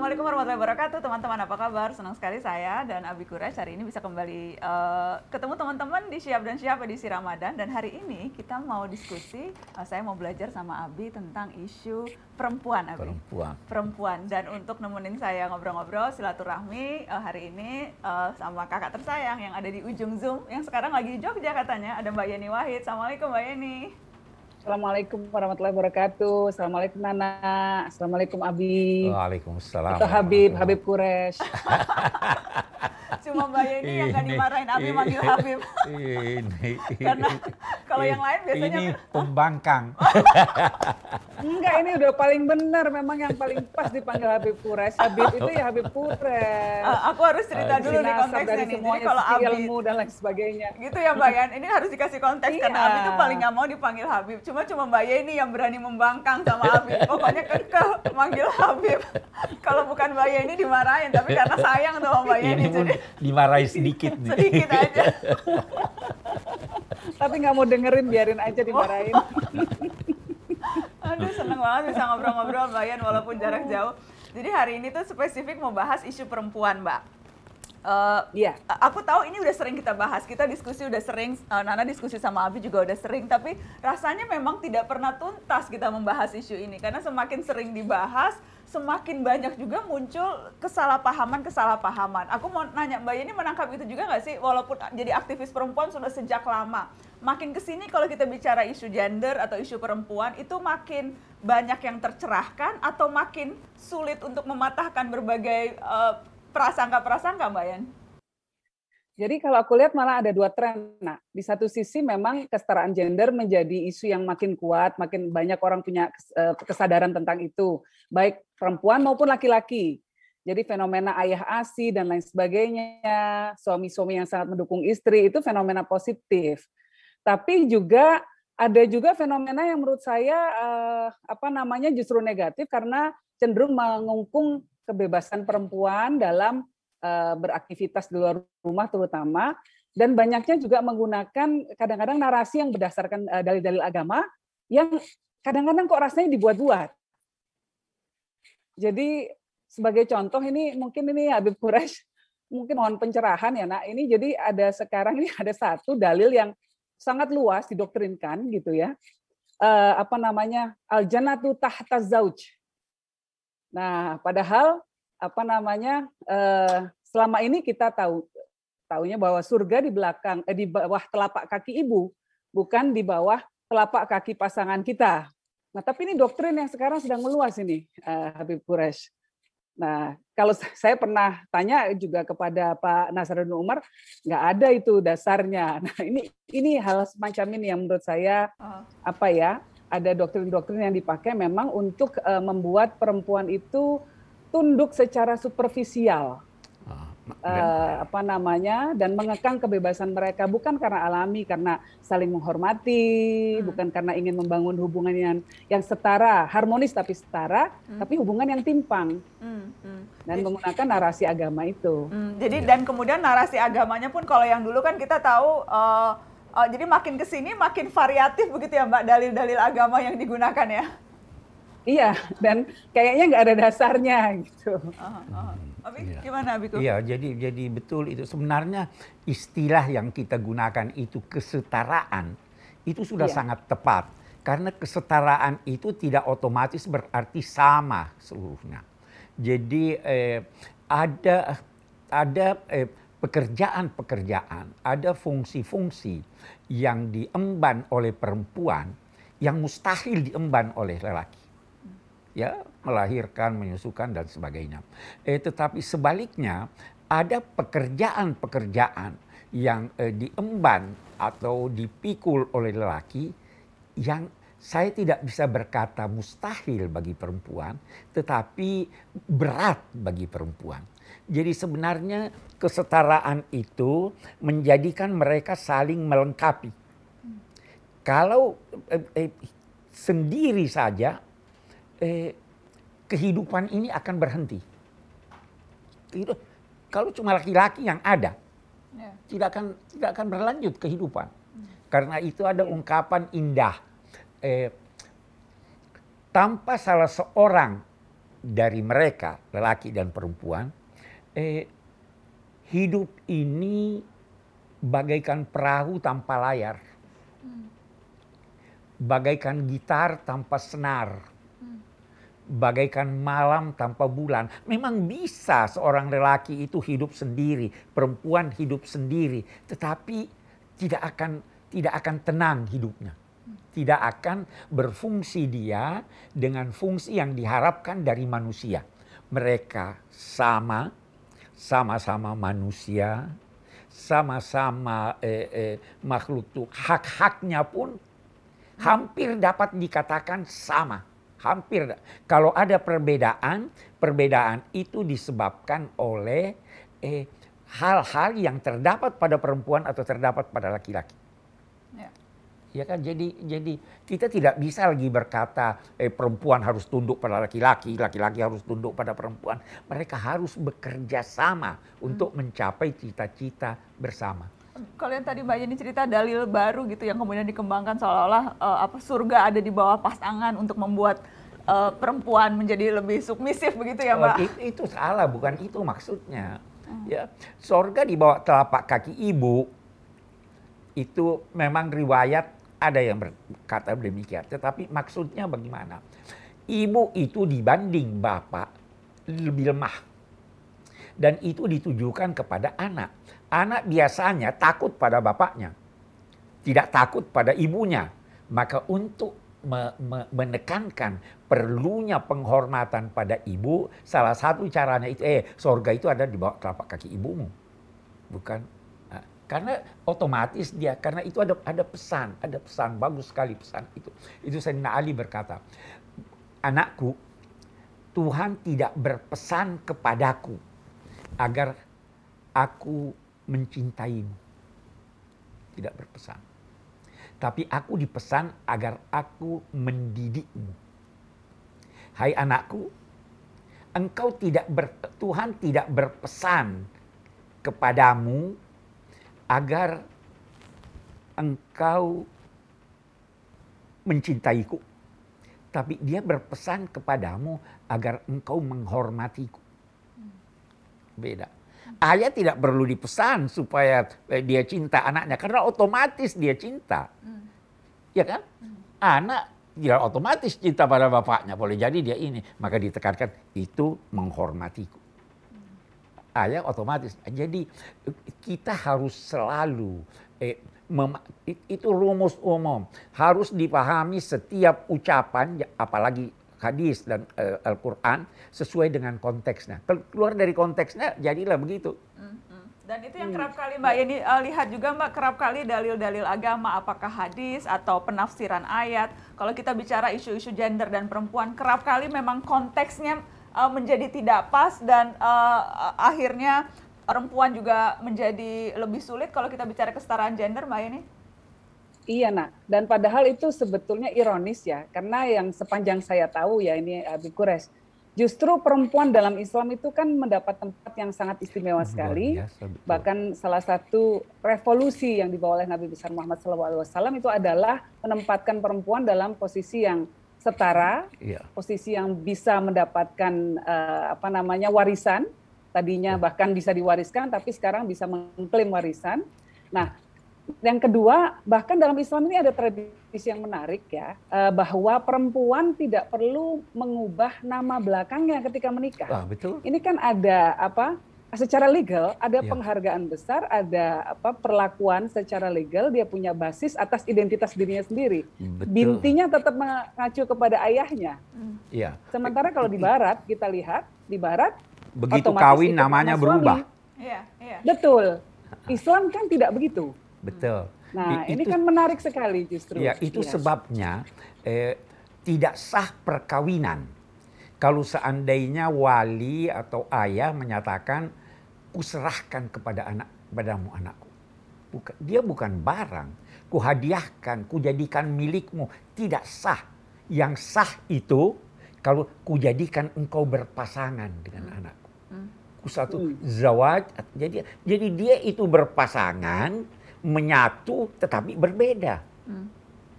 Assalamualaikum warahmatullahi wabarakatuh teman-teman apa kabar? Senang sekali saya dan Abi Kuresh hari ini bisa kembali uh, ketemu teman-teman di Siap dan Siap edisi Ramadan dan hari ini kita mau diskusi, uh, saya mau belajar sama Abi tentang isu perempuan Abi. Perempuan. Perempuan dan untuk nemenin saya ngobrol-ngobrol silaturahmi uh, hari ini uh, sama kakak tersayang yang ada di ujung Zoom yang sekarang lagi di Jogja katanya ada Mbak Yeni Wahid. Assalamualaikum Mbak Yeni. Assalamualaikum warahmatullahi wabarakatuh. Assalamualaikum Nana. Assalamualaikum Abi. Waalaikumsalam. Itu Habib, Habib Kures. Cuma Mbak Yeni yang gak dimarahin Abi manggil Habib. Ini. Karena kalau yang lain biasanya Ini pembangkang. Enggak, ini udah paling benar. Memang yang paling pas dipanggil Habib Kures. Habib itu ya Habib Kures. Uh, aku harus cerita dulu nih Sinasab konteksnya dari nih. Jadi kalau Abi ilmu dan lain sebagainya. gitu ya Mbak Yan, ini harus dikasih konteks karena Iya. Abi tuh paling nggak mau dipanggil Habib. Cuma cuma Mbak Yeni yang berani membangkang sama Habib. Pokoknya kekeh manggil Habib. kalau bukan Mbak Yeni dimarahin, tapi karena sayang sama Mbak Yeni Ini pun jadi dimarahi sedikit nih. sedikit aja. Tapi nggak mau dengerin, biarin aja dimarahin. Aduh seneng banget bisa ngobrol-ngobrol Mbak Yan walaupun jarak jauh. Jadi hari ini tuh spesifik mau bahas isu perempuan Mbak. Eh, Iya. aku tahu ini udah sering kita bahas, kita diskusi udah sering, eh, Nana diskusi sama Abi juga udah sering, tapi rasanya memang tidak pernah tuntas kita membahas isu ini karena semakin sering dibahas, semakin banyak juga muncul kesalahpahaman-kesalahpahaman. Aku mau nanya Mbak Yeni menangkap itu juga nggak sih, walaupun jadi aktivis perempuan sudah sejak lama, makin ke sini kalau kita bicara isu gender atau isu perempuan itu makin banyak yang tercerahkan atau makin sulit untuk mematahkan berbagai eh, prasangka-prasangka Mbak Yan? Jadi kalau aku lihat malah ada dua tren. Nah, di satu sisi memang kesetaraan gender menjadi isu yang makin kuat, makin banyak orang punya eh, kesadaran tentang itu, baik perempuan maupun laki-laki. Jadi fenomena ayah asi dan lain sebagainya, suami-suami yang sangat mendukung istri itu fenomena positif. Tapi juga ada juga fenomena yang menurut saya eh, apa namanya justru negatif karena cenderung mengungkung kebebasan perempuan dalam beraktivitas di luar rumah terutama dan banyaknya juga menggunakan kadang-kadang narasi yang berdasarkan eh, dalil-dalil agama yang kadang-kadang kok rasanya dibuat-buat. Jadi sebagai contoh ini mungkin ini Habib Quraisy mungkin mohon pencerahan ya nak. Ini jadi ada sekarang ini ada satu dalil yang sangat luas didoktrinkan gitu ya. Eh, apa namanya? Al jannatu tahta zauj. Nah, padahal apa namanya eh, selama ini kita tahu tahunya bahwa surga di belakang eh, di bawah telapak kaki ibu, bukan di bawah telapak kaki pasangan kita. Nah, tapi ini doktrin yang sekarang sedang meluas ini, eh, Habib Quraisy. Nah, kalau saya pernah tanya juga kepada Pak Nasaruddin Umar, nggak ada itu dasarnya. Nah, ini ini hal semacam ini yang menurut saya Oh. apa ya ada doktrin-doktrin yang dipakai memang untuk eh, membuat perempuan itu tunduk secara superficial eh, apa namanya dan mengekang kebebasan mereka bukan karena alami karena saling menghormati Hmm. bukan karena ingin membangun hubungan yang yang setara harmonis tapi setara Hmm. tapi hubungan yang timpang Hmm, hmm. dan menggunakan narasi agama itu Hmm, jadi Iya. dan kemudian narasi agamanya pun kalau yang dulu kan kita tahu eh, eh, jadi makin ke sini makin variatif begitu ya Mbak dalil-dalil agama yang digunakan ya. Iya dan kayaknya nggak ada dasarnya gitu Aha, aha. Abi, Iya. gimana Abiku? Iya, jadi jadi betul itu sebenarnya istilah yang kita gunakan itu kesetaraan itu sudah Iya. sangat tepat karena kesetaraan itu tidak otomatis berarti sama seluruhnya. Jadi eh, ada ada eh, pekerjaan-pekerjaan, ada fungsi-fungsi yang diemban oleh perempuan yang mustahil diemban oleh lelaki ya melahirkan, menyusukan dan sebagainya. Eh, tetapi sebaliknya ada pekerjaan-pekerjaan yang eh, diemban atau dipikul oleh lelaki yang saya tidak bisa berkata mustahil bagi perempuan, tetapi berat bagi perempuan. Jadi sebenarnya kesetaraan itu menjadikan mereka saling melengkapi. Kalau eh, eh, sendiri saja eh, kehidupan ini akan berhenti. Itu kalau cuma laki-laki yang ada, Ya. tidak akan tidak akan berlanjut kehidupan. Karena itu ada ungkapan indah. Eh, tanpa salah seorang dari mereka, lelaki dan perempuan, eh, hidup ini bagaikan perahu tanpa layar, bagaikan gitar tanpa senar, bagaikan malam tanpa bulan. Memang bisa seorang lelaki itu hidup sendiri, perempuan hidup sendiri, tetapi tidak akan tidak akan tenang hidupnya. Tidak akan berfungsi dia dengan fungsi yang diharapkan dari manusia. Mereka sama, sama-sama manusia, sama-sama eh, eh, makhluk tuh hak-haknya pun hampir dapat dikatakan sama. Hampir. Kalau ada perbedaan, perbedaan itu disebabkan oleh eh, hal-hal yang terdapat pada perempuan atau terdapat pada laki-laki. Ya. Ya kan, jadi jadi kita tidak bisa lagi berkata eh, perempuan harus tunduk pada laki-laki, laki-laki harus tunduk pada perempuan. Mereka harus bekerja sama untuk mencapai cita-cita bersama. Kalau yang tadi Mbak Yeni cerita dalil baru gitu yang kemudian dikembangkan seolah-olah eh, apa surga ada di bawah pasangan untuk membuat eh, perempuan menjadi lebih submisif begitu ya Oh, Mbak? itu, itu salah, bukan itu maksudnya. Ya, sorga di bawah telapak kaki ibu itu memang riwayat ada yang berkata demikian. Tetapi maksudnya bagaimana? Ibu itu dibanding bapak lebih lemah. Dan itu ditujukan kepada anak. Anak biasanya takut pada bapaknya. Tidak takut pada ibunya. Maka untuk me- me- menekankan perlunya penghormatan pada ibu, salah satu caranya itu, eh sorga itu ada di bawah telapak kaki ibumu. Bukan Nah, karena otomatis dia karena itu ada ada pesan, ada pesan bagus sekali pesan itu. Itu Sayyidina Ali berkata, "Anakku, Tuhan tidak berpesan kepadaku agar aku mencintaimu. Tidak berpesan. Tapi aku dipesan agar aku mendidikmu. Hai anakku, engkau tidak ber, Tuhan tidak berpesan kepadamu agar engkau mencintaiku. Tapi dia berpesan kepadamu agar engkau menghormatiku. Beda. Ayah tidak perlu dipesan supaya eh, dia cinta anaknya karena otomatis dia cinta. Ya kan? Anak tidak otomatis cinta pada bapaknya. Boleh jadi dia ini. Maka ditekankan itu menghormatiku. Ayah otomatis. Jadi kita harus selalu eh, mem- itu rumus umum harus dipahami setiap ucapan apalagi hadis dan eh, Al-Qur'an sesuai dengan konteksnya. Kalau keluar dari konteksnya jadilah begitu. Dan itu yang kerap kali Mbak Yeni eh, lihat juga Mbak kerap kali dalil-dalil agama apakah hadis atau penafsiran ayat. Kalau kita bicara isu-isu gender dan perempuan kerap kali memang konteksnya eh, menjadi tidak pas dan eh, akhirnya perempuan juga menjadi lebih sulit kalau kita bicara kesetaraan gender Mbak Yeni. Iya nak, dan padahal itu sebetulnya ironis ya, karena yang sepanjang saya tahu ya ini Abi Kures, justru perempuan dalam Islam itu kan mendapat tempat yang sangat istimewa sekali. Biasa, betul. Bahkan salah satu revolusi yang dibawa oleh Nabi besar Muhammad SAW itu adalah menempatkan perempuan dalam posisi yang setara, Iya. posisi yang bisa mendapatkan eh, apa namanya warisan. Tadinya bahkan bisa diwariskan, tapi sekarang bisa mengklaim warisan. Nah, yang kedua, bahkan dalam Islam ini ada tradisi yang menarik ya, eh, bahwa perempuan tidak perlu mengubah nama belakangnya ketika menikah. Wah, betul. Ini kan ada apa? Secara legal ada Ya. penghargaan besar, ada apa perlakuan secara legal dia punya basis atas identitas dirinya sendiri. Betul. Bintinya tetap mengacu kepada ayahnya. Iya. Sementara kalau di barat kita lihat di barat Begitu otomatis kawin namanya nama berubah. suami. Iya, iya. Betul. Islam kan tidak begitu. Betul. Nah, I- ini itu- kan menarik sekali justru. Ya, itu Iya. sebabnya eh, tidak sah perkawinan. Kalau seandainya wali atau ayah menyatakan, kuserahkan kepada anak, padamu anakku. Bukan, dia bukan barang. Kuhadiahkan, kujadikan milikmu. Tidak sah. Yang sah itu kalau kujadikan engkau berpasangan dengan anakku. Ku satu Hmm. zawaj. Jadi, jadi dia itu berpasangan, menyatu tetapi berbeda.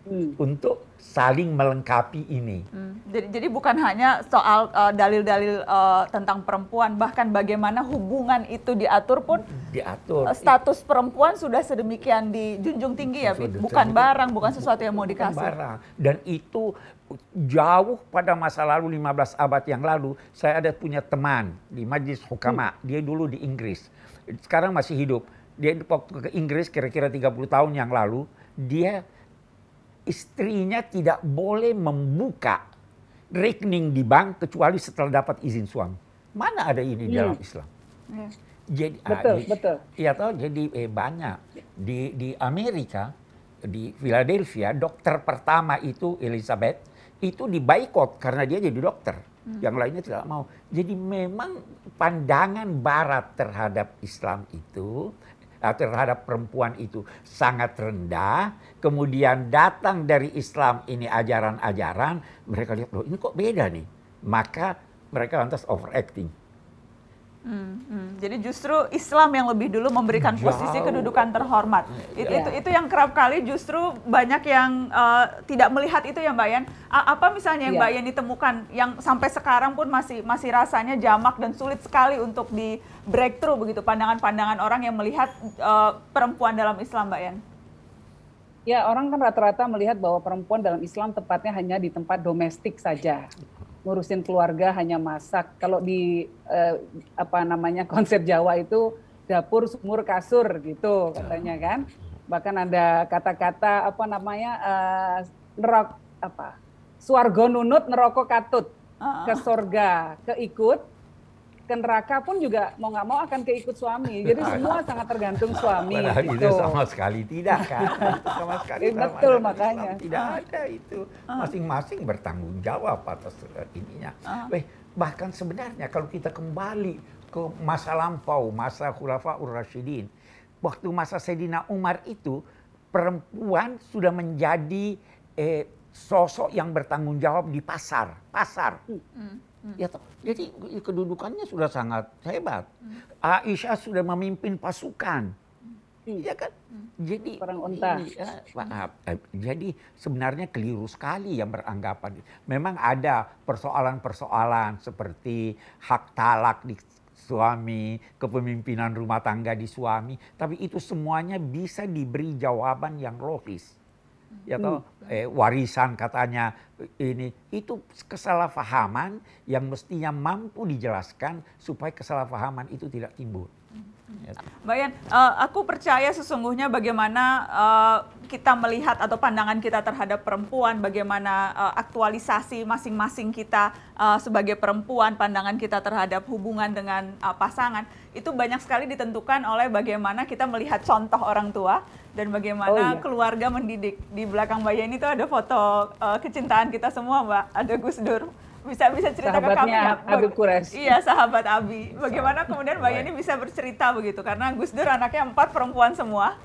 Hmm. untuk saling melengkapi ini. Hmm, Jadi, jadi bukan hanya soal uh, dalil-dalil uh, tentang perempuan, bahkan bagaimana hubungan itu diatur pun Diatur. uh, status perempuan sudah sedemikian dijunjung tinggi ya? Sudah bukan sedemikian. barang, bukan sesuatu yang mau Bukan dikasih. barang. Dan itu jauh pada masa lalu 15 abad yang lalu saya ada punya teman di Majlis Hukama. Dia dulu di Inggris. Sekarang masih hidup. Dia waktu ke Inggris kira-kira 30 tahun yang lalu, dia istrinya tidak boleh membuka rekening di bank kecuali setelah dapat izin suami. Mana ada ini Hmm. dalam Islam? Ya. Jadi ah, Betul, di- betul. Iya toh, jadi eh, banyak di di Amerika di Philadelphia dokter pertama itu Elizabeth itu dibaikot karena dia jadi dokter. Yang lainnya tidak mau. Jadi memang pandangan Barat terhadap Islam itu terhadap perempuan itu sangat rendah. Kemudian datang dari Islam ini ajaran-ajaran, mereka lihat loh ini kok beda nih. Maka mereka lantas overacting. Hmm, hmm. Jadi justru Islam yang lebih dulu memberikan posisi Jauh. kedudukan terhormat. Itu, Iya. itu itu yang kerap kali justru banyak yang eh, tidak melihat itu ya Mbak Yan. A- apa misalnya yang Iya. Mbak Yan ditemukan yang sampai sekarang pun masih masih rasanya jamak dan sulit sekali untuk di breakthrough begitu pandangan-pandangan orang yang melihat eh, perempuan dalam Islam Mbak Yan. Ya, orang kan rata-rata melihat bahwa perempuan dalam Islam tepatnya hanya di tempat domestik saja. Ngurusin keluarga hanya masak. Kalau di eh, apa namanya konsep Jawa itu dapur, sumur, kasur gitu katanya kan. Bahkan ada kata-kata apa namanya eh, nerok apa? Suargo nunut neroko katut. Ke surga keikut, ke neraka pun juga mau nggak mau akan keikut suami. Jadi semua sangat tergantung suami. Padahal itu gitu. sama sekali tidak kan. Sama sekali Eh, betul, makanya. Islam Tidak ada itu. Masing-masing bertanggung jawab atas eh, ininya. Weh, bahkan sebenarnya kalau kita kembali ke masa lampau, masa Khulafaur Rasyidin. Waktu masa Sayyidina Umar itu, perempuan sudah menjadi eh, sosok yang bertanggung jawab di pasar. Pasar. Ya, toh. jadi kedudukannya sudah sangat hebat. Aisyah sudah memimpin pasukan. Iya kan? Jadi Perang unta. ini, ya, maaf. Eh, Jadi sebenarnya keliru sekali yang beranggapan. Memang ada persoalan-persoalan seperti hak talak di suami, kepemimpinan rumah tangga di suami, tapi itu semuanya bisa diberi jawaban yang logis. Ya toh, eh, warisan katanya ini itu kesalahpahaman yang mestinya mampu dijelaskan supaya kesalahpahaman itu tidak timbul. Mbak Yan, eh, aku percaya sesungguhnya bagaimana eh, kita melihat atau pandangan kita terhadap perempuan, bagaimana eh, aktualisasi masing-masing kita eh, sebagai perempuan, pandangan kita terhadap hubungan dengan eh, pasangan, itu banyak sekali ditentukan oleh bagaimana kita melihat contoh orang tua dan bagaimana Oh, iya. keluarga mendidik. Di belakang Mbak Yan itu ada foto eh, kecintaan kita semua, Mbak. Ada Gus Dur. Bisa bisa cerita ke kami Sahabatnya? Habib Quraisy. Iya, sahabat Abi. Bagaimana kemudian Mbak Yani bisa bercerita begitu? Karena Gus Dur anaknya empat perempuan semua.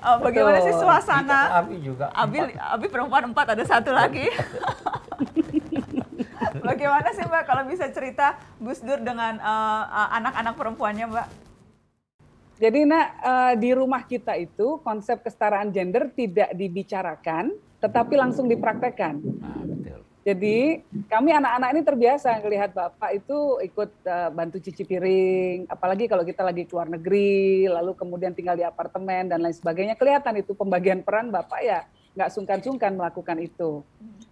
Eh, bagaimana sih suasana? Abi juga. Abi, Abi perempuan empat, ada satu lagi. bagaimana sih Mbak kalau bisa cerita Gus Dur dengan eh, anak-anak perempuannya Mbak? Jadi nak eh, di rumah kita itu konsep kesetaraan gender tidak dibicarakan, tetapi langsung dipraktekkan. Nah, betul. Jadi kami anak-anak ini terbiasa melihat bapak itu ikut eh, bantu cuci piring, apalagi kalau kita lagi keluar negeri, lalu kemudian tinggal di apartemen dan lain sebagainya, kelihatan itu pembagian peran bapak ya nggak sungkan-sungkan melakukan itu.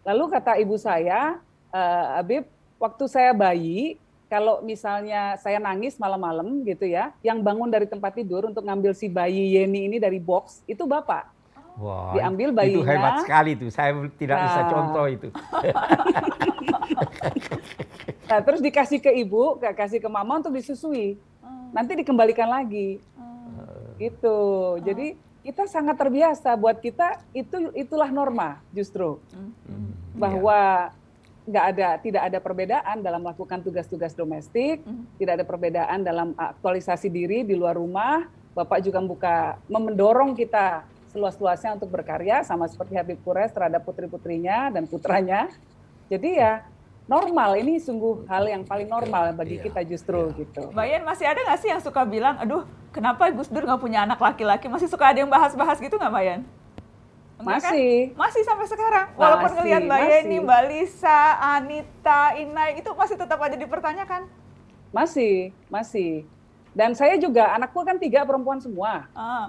Lalu kata ibu saya, eh, Habib, waktu saya bayi, kalau misalnya saya nangis malam-malam gitu ya, yang bangun dari tempat tidur untuk ngambil si bayi Yeni ini dari box itu bapak. Wah, Diambil Itu bayinya. hebat sekali tuh. Saya tidak bisa Nah. contoh itu. Nah, terus dikasih ke ibu, kasih ke mama untuk disusui. Nanti dikembalikan lagi. Gitu. Jadi kita sangat terbiasa buat kita itu itulah norma justru Hmm, bahwa nggak ada tidak ada perbedaan dalam melakukan tugas-tugas domestik, Hmm. tidak ada perbedaan dalam aktualisasi diri di luar rumah. Bapak juga membuka mendorong kita seluas-luasnya untuk berkarya sama seperti Habib Quraisy terhadap putri-putrinya dan putranya. Jadi ya normal ini sungguh hal yang paling normal bagi Iya, kita justru iya. gitu. Mbak Yan masih ada nggak sih yang suka bilang, aduh kenapa Gus Dur nggak punya anak laki-laki? Masih suka ada yang bahas-bahas gitu nggak Mbak? Enggak kan? Masih. Masih sampai sekarang. Walaupun Masih, ngelihat Mbak masih. Yeni, Mbak Lisa, Anita, Inai itu masih tetap aja dipertanyakan. Masih, masih. Dan saya juga, anakku kan tiga perempuan semua. Ah,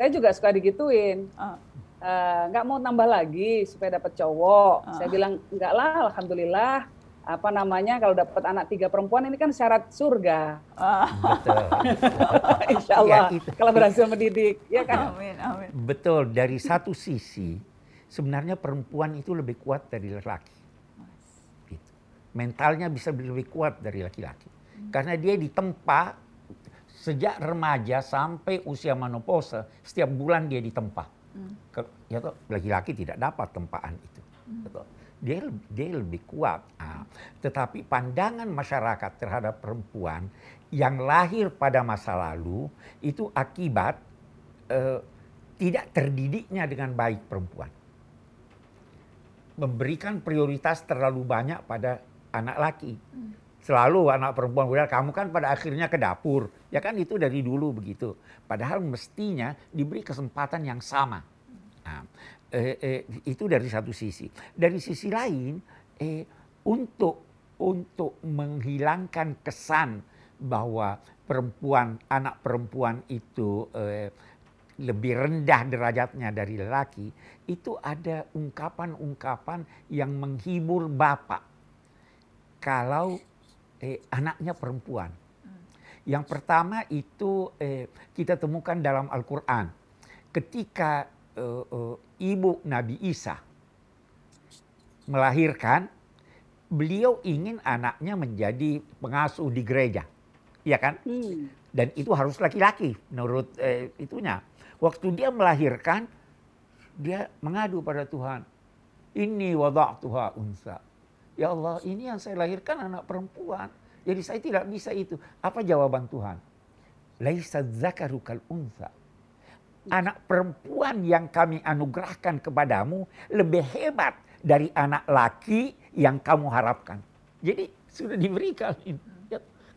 Saya juga suka digituin. ah. Eh, nggak mau tambah lagi supaya dapat cowok. Ah. Saya bilang enggak lah, alhamdulillah. Apa namanya kalau dapat anak tiga perempuan ini kan syarat surga. ah. Betul. Insya Allah. Ya, itu. Kalau berhasil mendidik, ya kan? Amin, amin. Betul, dari satu sisi sebenarnya perempuan itu lebih kuat dari laki-laki. Gitu. Mentalnya bisa lebih kuat dari laki-laki. Karena dia ditempa sejak remaja sampai usia menopause, setiap bulan dia ditempa. Ke- Ya toh, laki-laki tidak dapat tempaan itu. Betul. Dia dia lebih kuat. Ah, tetapi pandangan masyarakat terhadap perempuan yang lahir pada masa lalu itu akibat eh, tidak terdidiknya dengan baik perempuan. Memberikan prioritas terlalu banyak pada anak laki. Selalu anak perempuan bilang, kamu kan pada akhirnya ke dapur. Ya kan itu dari dulu begitu. Padahal mestinya diberi kesempatan yang sama. Nah, eh, eh, itu dari satu sisi. Dari sisi lain, eh, untuk untuk menghilangkan kesan bahwa perempuan anak perempuan itu eh, lebih rendah derajatnya dari lelaki, itu ada ungkapan-ungkapan yang menghibur bapak kalau eh, anaknya perempuan. Yang pertama itu eh, kita temukan dalam Al-Quran. Ketika eh, eh, ibu Nabi Isa melahirkan, beliau ingin anaknya menjadi pengasuh di gereja. Ya kan? Hmm. Dan itu harus laki-laki menurut eh, itunya. Waktu dia melahirkan, dia mengadu pada Tuhan. Ini wada'tuha unsa. Ya Allah, ini yang saya lahirkan anak perempuan. Jadi saya tidak bisa itu. Apa jawaban Tuhan? Laisa zakaru kal unsa. Anak perempuan yang kami anugerahkan kepadamu lebih hebat dari anak laki yang kamu harapkan. Jadi sudah diberikan. Ya,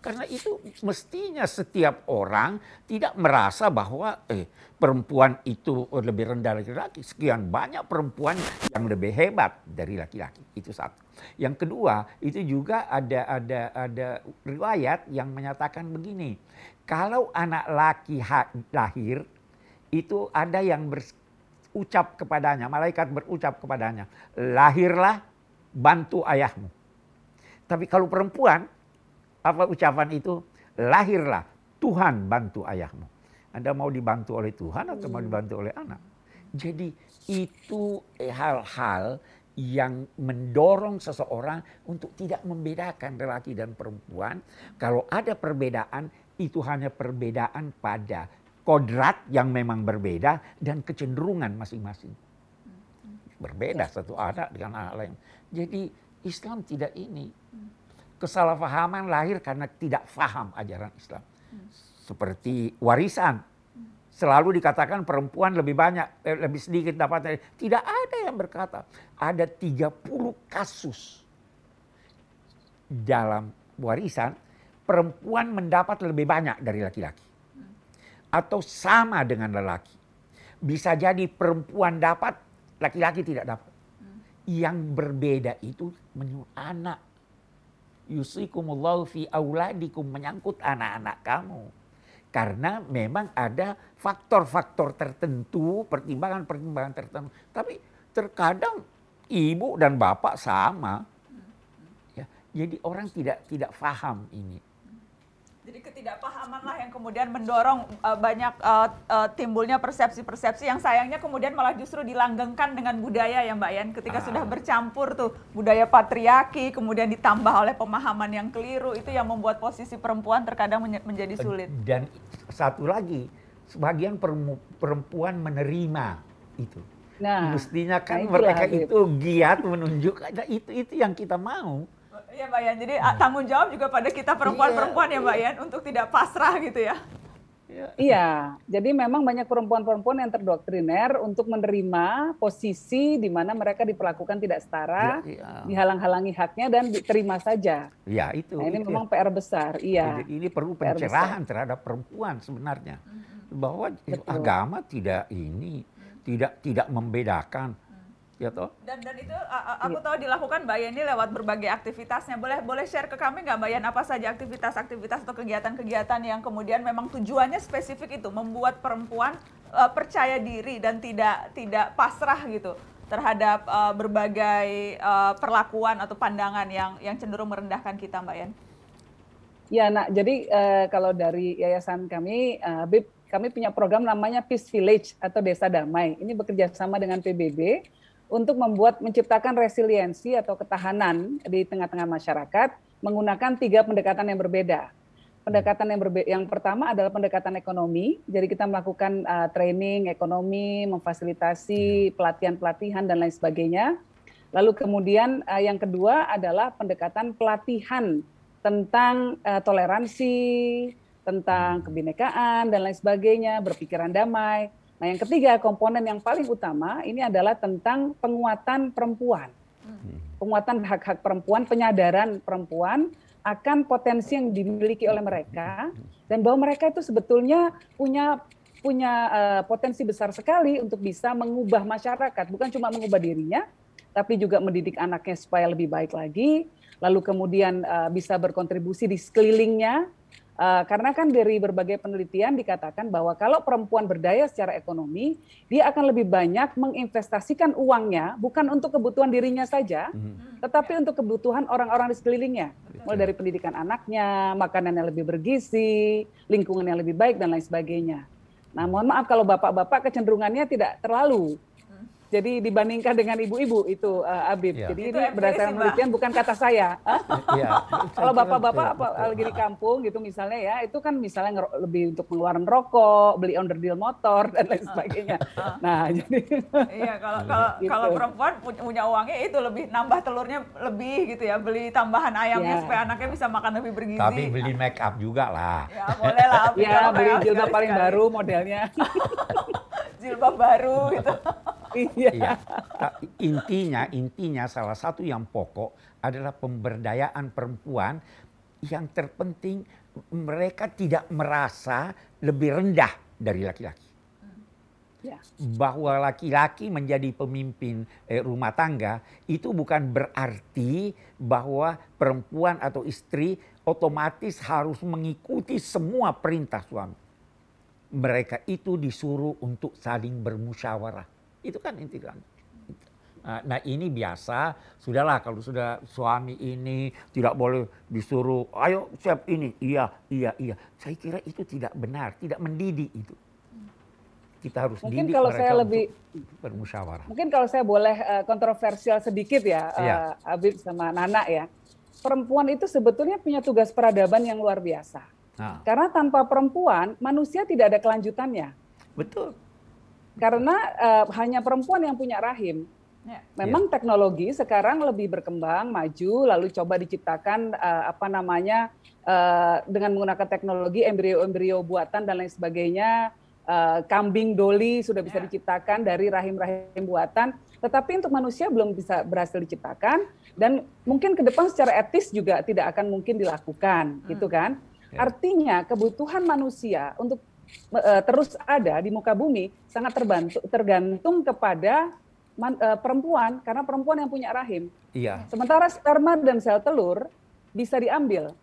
karena itu mestinya setiap orang tidak merasa bahwa eh, perempuan itu lebih rendah dari laki-laki. Sekian banyak perempuan yang lebih hebat dari laki-laki. Itu satu. Yang kedua, itu juga ada ada ada riwayat yang menyatakan begini. Kalau anak laki lahir itu ada yang berucap kepadanya, malaikat berucap kepadanya, lahirlah bantu ayahmu. Tapi kalau perempuan, apa ucapan itu? Lahirlah Tuhan bantu ayahmu. Anda mau dibantu oleh Tuhan atau mau dibantu oleh anak? Jadi itu hal-hal yang mendorong seseorang untuk tidak membedakan lelaki dan perempuan. Kalau ada perbedaan, itu hanya perbedaan pada kodrat yang memang berbeda dan kecenderungan masing-masing. Berbeda satu anak dengan anak lain. Jadi Islam tidak ini. Kesalahpahaman lahir karena tidak faham ajaran Islam. Seperti warisan. Selalu dikatakan perempuan lebih banyak, eh, lebih sedikit dapat. Tidak ada yang berkata. Ada 30 kasus dalam warisan perempuan mendapat lebih banyak dari laki-laki. Atau sama dengan lelaki. Bisa jadi perempuan dapat, laki-laki tidak dapat. Yang berbeda itu menyuruh anak. Yusikumullahu fi auladikum menyangkut anak-anak kamu. Karena memang ada faktor-faktor tertentu, pertimbangan-pertimbangan tertentu. Tapi terkadang ibu dan bapak sama. Ya, jadi orang tidak tidak paham ini. Jadi ketidakpahaman lah yang kemudian mendorong uh, banyak uh, uh, timbulnya persepsi-persepsi yang sayangnya kemudian malah justru dilanggengkan dengan budaya ya Mbak Yan ketika Ah. sudah bercampur tuh budaya patriarki kemudian ditambah oleh pemahaman yang keliru itu yang membuat posisi perempuan terkadang menye- menjadi sulit. Dan satu lagi, sebagian perempuan menerima itu. Nah, Mestinya kan nah mereka itu giat menunjukkan nah, itu itu yang kita mau. Iya Mbak Yan, jadi uh, tanggung jawab juga pada kita perempuan-perempuan ya Mbak Yan untuk tidak pasrah gitu ya. Iya, jadi memang banyak perempuan-perempuan yang terdoktriner untuk menerima posisi di mana mereka diperlakukan tidak setara, Ya, dihalang-halangi haknya dan diterima saja. ya itu. Nah, ini itu. memang PR besar, iya. Jadi ini perlu PR pencerahan terhadap perempuan sebenarnya. Bahwa Betul. agama tidak ini tidak tidak membedakan. Ya toh? Dan dan itu aku tahu dilakukan Mbak Yeni lewat berbagai aktivitasnya. Boleh boleh share ke kami nggak Mbak Yen apa saja aktivitas-aktivitas atau kegiatan-kegiatan yang kemudian memang tujuannya spesifik itu membuat perempuan uh, percaya diri dan tidak tidak pasrah gitu terhadap uh, berbagai uh, perlakuan atau pandangan yang yang cenderung merendahkan kita Mbak Yen. Ya, nak. Jadi eh, kalau dari yayasan kami, eh, BIP, kami punya program namanya Peace Village atau Desa Damai. Ini bekerja sama dengan PBB untuk membuat menciptakan resiliensi atau ketahanan di tengah-tengah masyarakat menggunakan tiga pendekatan yang berbeda. Pendekatan yang berbe yang pertama adalah pendekatan ekonomi. Jadi kita melakukan uh, training ekonomi, memfasilitasi pelatihan-pelatihan dan lain sebagainya. Lalu kemudian uh, yang kedua adalah pendekatan pelatihan tentang uh, toleransi, tentang kebinekaan dan lain sebagainya, berpikiran damai. Nah, yang ketiga komponen yang paling utama ini adalah tentang penguatan perempuan. Penguatan hak-hak perempuan, penyadaran perempuan akan potensi yang dimiliki oleh mereka dan bahwa mereka itu sebetulnya punya punya uh, potensi besar sekali untuk bisa mengubah masyarakat, bukan cuma mengubah dirinya, tapi juga mendidik anaknya supaya lebih baik lagi, lalu kemudian uh, bisa berkontribusi di sekelilingnya. Uh, karena kan dari berbagai penelitian dikatakan bahwa kalau perempuan berdaya secara ekonomi, dia akan lebih banyak menginvestasikan uangnya bukan untuk kebutuhan dirinya saja, tetapi untuk kebutuhan orang-orang di sekelilingnya. Mulai dari pendidikan anaknya, makanan yang lebih bergizi, lingkungan yang lebih baik dan lain sebagainya. Nah, mohon maaf kalau bapak-bapak kecenderungannya tidak terlalu jadi dibandingkan dengan ibu-ibu itu uh, Abib. Ya. Jadi Itu ini berdasarkan penelitian bukan kata saya. Iya. Kalau bapak-bapak Betul, apa betul. lagi di kampung gitu misalnya ya, itu kan misalnya lebih untuk pengeluaran rokok, beli onderdil motor dan lain sebagainya. Nah, jadi Iya, kalau kalau Gitu. kalau perempuan pu- punya uangnya itu lebih nambah telurnya lebih gitu ya, beli tambahan ayamnya Ya. supaya anaknya bisa makan lebih bergizi. Tapi beli make up juga lah. Ya boleh lah. Abi, ya beli jilbab paling sekali-sekali. baru modelnya. Jilbab baru gitu. Iya. Iya. Ta- Intinya, intinya salah satu yang pokok adalah pemberdayaan perempuan yang terpenting mereka tidak merasa lebih rendah dari laki-laki. Ya. Bahwa laki-laki menjadi pemimpin eh, rumah tangga itu bukan berarti bahwa perempuan atau istri otomatis harus mengikuti semua perintah suami. Mereka itu disuruh untuk saling bermusyawarah. Itu kan intinya. Nah, Nah ini biasa, sudahlah kalau sudah suami ini tidak boleh disuruh, ayo siap ini, iya, iya, iya. Saya kira itu tidak benar, tidak mendidik itu. Kita harus Mungkin didik kalau mereka saya lebih bermusyawarah. Mungkin kalau saya boleh eh, kontroversial sedikit ya, Iya. eh, Abib sama Nana ya. Perempuan itu sebetulnya punya tugas peradaban yang luar biasa. Nah, Karena tanpa perempuan, manusia tidak ada kelanjutannya. betul. Karena eh, hanya perempuan yang punya rahim. Ya. Memang teknologi sekarang lebih berkembang, maju, lalu coba diciptakan eh, apa namanya eh, dengan menggunakan teknologi embrio-embrio buatan dan lain sebagainya. Eh, kambing doli sudah bisa Ya. diciptakan dari rahim-rahim buatan, tetapi untuk manusia belum bisa berhasil diciptakan dan mungkin ke depan secara etis juga tidak akan mungkin dilakukan, gitu kan? Ya. Artinya kebutuhan manusia untuk terus ada di muka bumi sangat terbantu, tergantung kepada man- eh, perempuan karena perempuan yang punya rahim. Iya, Sementara sperma dan sel telur bisa diambil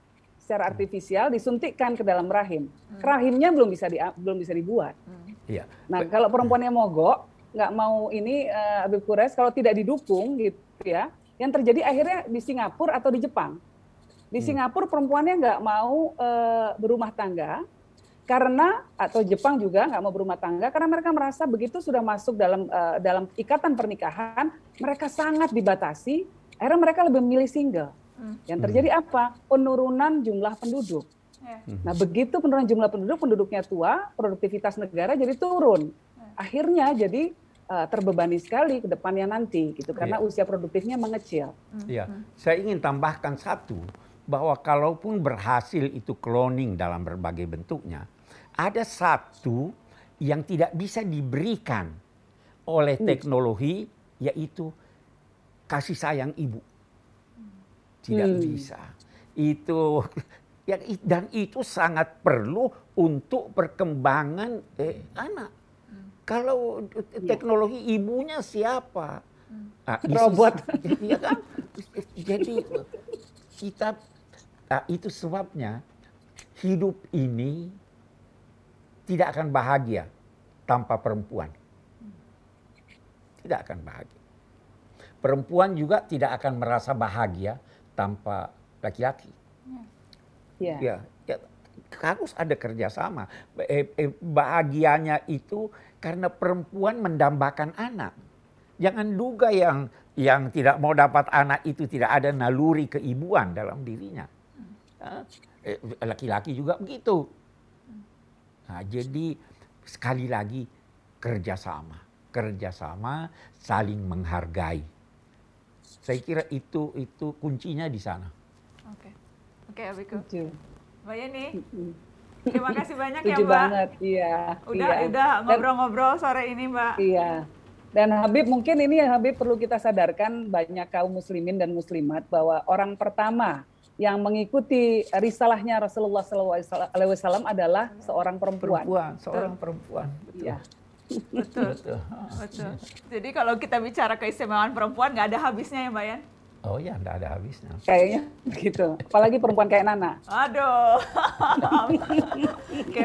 secara artifisial, disuntikkan ke dalam rahim. Rahimnya belum bisa di, belum bisa dibuat. iya. Nah, kalau perempuannya mogok, nggak mau ini eh, Habib Kures, kalau tidak didukung gitu ya, yang terjadi akhirnya di Singapura atau di Jepang. Di Singapura perempuannya nggak mau eh, berumah tangga karena atau Jepang juga nggak mau berumah tangga karena mereka merasa begitu sudah masuk dalam eh, dalam ikatan pernikahan mereka sangat dibatasi. Akhirnya mereka lebih memilih single. Hmm. Yang terjadi apa? Penurunan jumlah penduduk. Ya. Nah, begitu penurunan jumlah penduduk, penduduknya tua, produktivitas negara jadi turun. Akhirnya jadi eh, terbebani sekali ke depannya nanti gitu karena Iya. usia produktifnya mengecil. Iya, saya ingin tambahkan satu bahwa kalaupun berhasil itu cloning dalam berbagai bentuknya, ada satu yang tidak bisa diberikan oleh teknologi yaitu kasih sayang ibu. Tidak Hmm. bisa. Itu ya, dan itu sangat perlu untuk perkembangan eh, anak. Kalau teknologi ibunya siapa? Di Robot. Iya kan? Jadi kita nah, itu sebabnya hidup ini tidak akan bahagia tanpa perempuan. Tidak akan bahagia. Perempuan juga tidak akan merasa bahagia tanpa laki-laki. Iya. Ya, ya harus ada kerjasama. Eh, eh, bahagianya itu karena perempuan mendambakan anak. Jangan duga yang yang tidak mau dapat anak itu tidak ada naluri keibuan dalam dirinya. Ah, eh, Laki-laki juga begitu. Nah, jadi sekali lagi kerjasama, kerjasama, saling menghargai. Saya kira itu itu kuncinya di sana. Oke. Oke, Abiku. Mbak Yeni, terima kasih banyak ya, Mbak. banget, iya. Udah iya. udah ngobrol-ngobrol sore ini, Mbak. Iya. Dan Habib mungkin ini Habib perlu kita sadarkan banyak kaum muslimin dan muslimat bahwa orang pertama yang mengikuti risalahnya Rasulullah SAW adalah seorang perempuan. Perempuan, seorang perempuan. Betul. Iya. Betul. Betul. Betul. Jadi kalau kita bicara keistimewaan perempuan nggak ada habisnya ya, Mbak Yan? Oh ya, enggak ada habisnya. Kayaknya begitu. Apalagi perempuan kayak Nana. Aduh.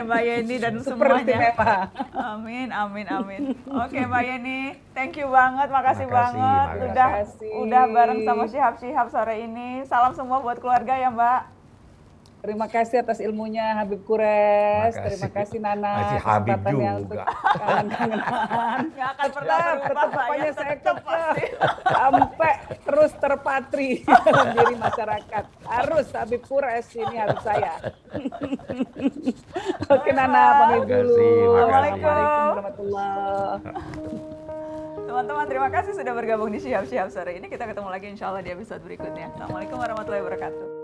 Mbak Yeni dan Super semuanya. istimewa. Amin, amin, amin. Oke, Mbak Yeni, thank you banget, makasih, Makasih, banget makasih. udah Makasih. udah bareng sama Syihab-Syihab sore ini. Salam semua buat keluarga ya, Mbak. Terima kasih atas ilmunya Habib Kures. Makasih. Terima kasih Nana. Masih Habib juga. untuk kangen-kangenan. Nggak akan pernah Tetap, pokoknya ya, saya tetap pasti. sampai terus terpatri dalam diri masyarakat. Harus Habib Kures ini harus saya. Oke Nana, pamit dulu. Assalamualaikum warahmatullahi Teman-teman, terima kasih sudah bergabung di Syihab-Syihab sore ini. Kita ketemu lagi insya Allah di episode berikutnya. Assalamualaikum warahmatullahi wabarakatuh.